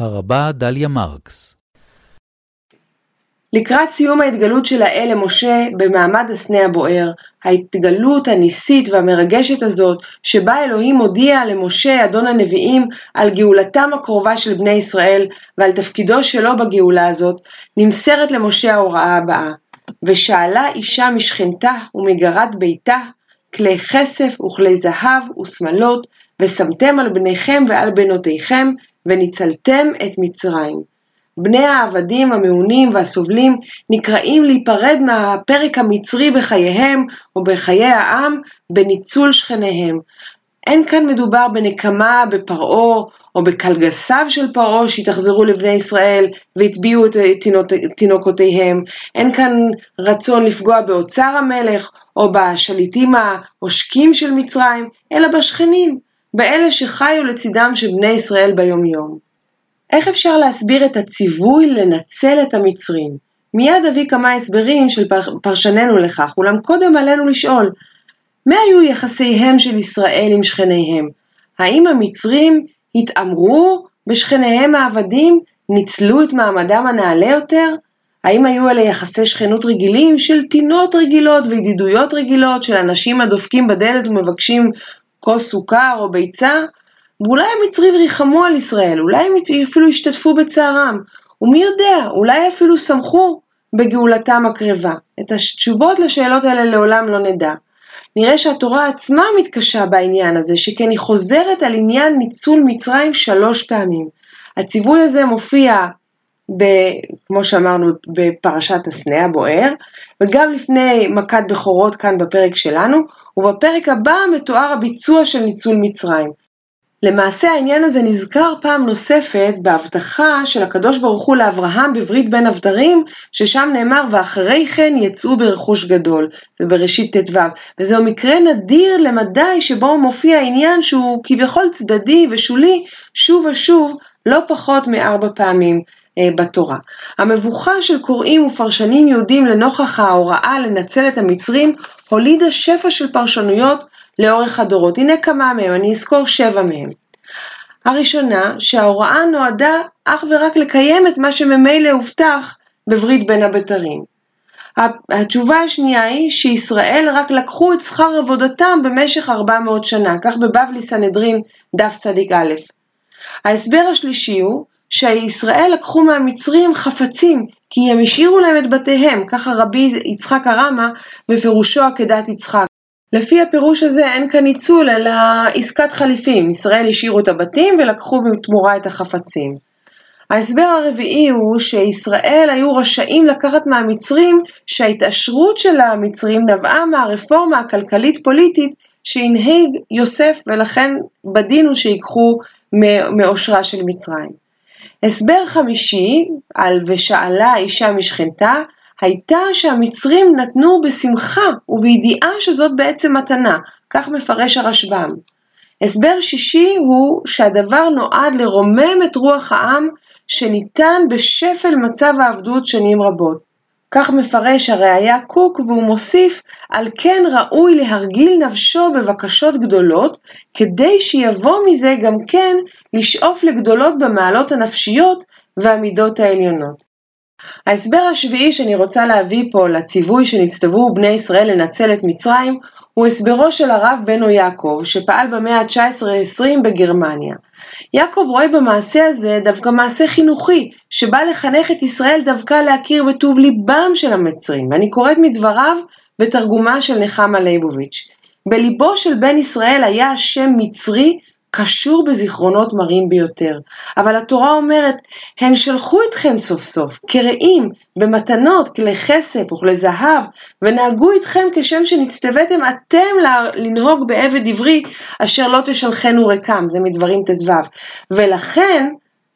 הרבה דליה מרקס. לקראת סיום ההתגלות של האל למשה במעמד הסנה הבוער, ההתגלות הניסית והמרגשת הזאת, שבה אלוהים הודיע למשה, אדון הנביאים, על גאולתם הקרובה של בני ישראל ועל תפקידו שלו בגאולה הזאת, נמסרת למשה ההוראה הבאה: ושאלה אישה משכנתה ומגרת ביתה, כלי כסף וכלי זהב ושמלות, ושמתם על בניכם ועל בנותיכם, וניצלתם את מצרים. בני העבדים המעונים והסובלים נקראים להיפרד מהפרק המצרי בחייהם או בחיי העם בניצול שכניהם. אין כאן מדובר בנקמה בפרעה או בקלגסיו של פרעה שהתאכזרו לבני ישראל והטביעו את תינוקותיהם, אין כאן רצון לפגוע באוצר המלך או בשליטים העושקים של מצרים, אלא בשכנים, באלה שחיו לצידם של בני ישראל ביום יום. איך אפשר להסביר את הציווי לנצל את המצרים? מיד אביא כמה הסברים של פרשננו לכך, אולם קודם עלינו לשאול, מה היו יחסיהם של ישראל עם שכניהם? האם המצרים התעמרו בשכניהם העבדים? ניצלו את מעמדם הנעלה יותר? האם היו אלה יחסי שכנות רגילים של טינות רגילות וידידויות רגילות של אנשים הדופקים בדלת ומבקשים כוס סוכר או ביצה? ואולי המצרים ריחמו על ישראל, אולי הם אפילו השתתפו בצערם, ומי יודע, אולי אפילו שמחו בגאולתם הקרבה. את התשובות לשאלות האלה לעולם לא נדע. נראה שהתורה עצמה מתקשה בעניין הזה, שכן היא חוזרת על עניין ניצול מצרים שלוש פעמים. הציווי הזה מופיע, ב, כמו שאמרנו, בפרשת הסנה הבוער, וגם לפני מכת בכורות כאן בפרק שלנו, ובפרק הבא מתואר הביצוע של ניצול מצרים. למעשה העניין הזה נזכר פעם נוספת בהבטחה של הקדוש ברוך הוא לאברהם בברית בין הבתרים, ששם נאמר ואחרי כן יצאו ברכוש גדול, זה בראשית ט"ו, וזהו מקרה נדיר למדי שבו מופיע עניין שהוא כביכול צדדי ושולי שוב ושוב לא פחות מארבע פעמים בתורה. המבוכה של קוראים ופרשנים יהודים לנוכח ההוראה לנצל את המצרים הולידה שפע של פרשנויות לאורך הדורות. הנה כמה מהם, אני אזכור שבע מהם. הראשונה, שההוראה נועדה אך ורק לקיים את מה שממילא הובטח בברית בין הבתרים. התשובה השנייה היא שישראל רק לקחו את שכר עבודתם במשך 400 שנה, כך בבבלי סנהדרין דף צדיק א'. ההסבר השלישי הוא שישראל לקחו מהמצרים חפצים, כי הם השאירו להם את בתיהם, ככה רבי יצחק הרמה בפירושו עקדת יצחק. לפי הפירוש הזה אין כאן ניצול אלא עסקת חליפים, ישראל השאירו את הבתים ולקחו בתמורה את החפצים. ההסבר הרביעי הוא שישראל היו רשאים לקחת מהמצרים שההתעשרות של המצרים נבעה מהרפורמה הכלכלית-פוליטית שהנהיג יוסף ולכן בדין הוא שיקחו מעושרה של מצרים. הסבר חמישי על ושאלה אישה משכנתה הייתה שהמצרים נתנו בשמחה ובידיעה שזאת בעצם מתנה, כך מפרש הרשב"ם. הסבר שישי הוא שהדבר נועד לרומם את רוח העם שניתן בשפל מצב העבדות שנים רבות. כך מפרש הראיה קוק והוא מוסיף על כן ראוי להרגיל נפשו בבקשות גדולות כדי שיבוא מזה גם כן לשאוף לגדולות במעלות הנפשיות והמידות העליונות. ההסבר השביעי שאני רוצה להביא פה לציווי שנצטוו בני ישראל לנצל את מצרים, הוא הסברו של הרב בנו יעקב, שפעל במאה ה-19-20 בגרמניה. יעקב רואה במעשה הזה דווקא מעשה חינוכי, שבא לחנך את ישראל דווקא להכיר בטוב ליבם של המצרים, ואני קוראת מדבריו בתרגומה של נחמה ליבוביץ'. בליבו של בן ישראל היה השם מצרי קשור בזיכרונות מרים ביותר. אבל התורה אומרת, הן שלחו אתכם סוף סוף, כרעים, במתנות, כלי כסף וכלי זהב, ונהגו אתכם כשם שנצטוויתם אתם לנהוג בעבד עברי, אשר לא תשלחנו ריקם, זה מדברים ט"ו. ולכן,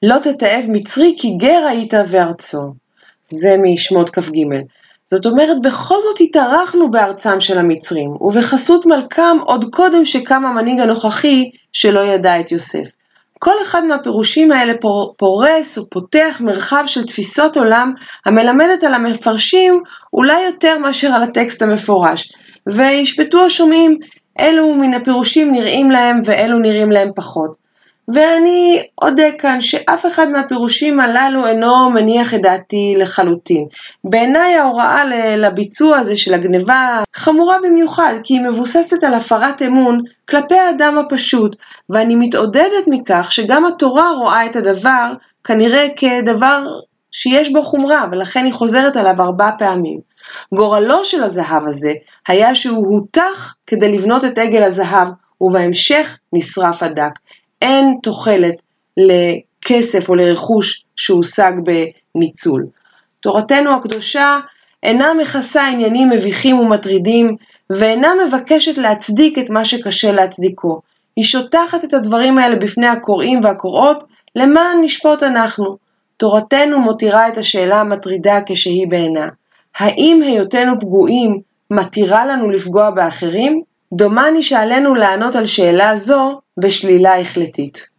לא תתעב מצרי כי גר היית וארצו. זה משמות כ"ג. זאת אומרת, בכל זאת התארחנו בארצם של המצרים, ובחסות מלכם עוד קודם שקם המנהיג הנוכחי שלא ידע את יוסף. כל אחד מהפירושים האלה פורס ופותח מרחב של תפיסות עולם המלמדת על המפרשים אולי יותר מאשר על הטקסט המפורש, וישפטו השומעים אילו מן הפירושים נראים להם ואילו נראים להם פחות. ואני אודה כאן שאף אחד מהפירושים הללו אינו מניח את דעתי לחלוטין. בעיניי ההוראה לביצוע הזה של הגניבה חמורה במיוחד, כי היא מבוססת על הפרת אמון כלפי האדם הפשוט, ואני מתעודדת מכך שגם התורה רואה את הדבר כנראה כדבר שיש בו חומרה, ולכן היא חוזרת עליו ארבע פעמים. גורלו של הזהב הזה היה שהוא הותח כדי לבנות את עגל הזהב, ובהמשך נשרף הדק. אין תוחלת לכסף או לרכוש שהושג בניצול. תורתנו הקדושה אינה מכסה עניינים מביכים ומטרידים, ואינה מבקשת להצדיק את מה שקשה להצדיקו. היא שוטחת את הדברים האלה בפני הקוראים והקוראות, למען נשפוט אנחנו. תורתנו מותירה את השאלה המטרידה כשהיא בעינה. האם היותנו פגועים מתירה לנו לפגוע באחרים? דומני שעלינו לענות על שאלה זו בשלילה החלטית.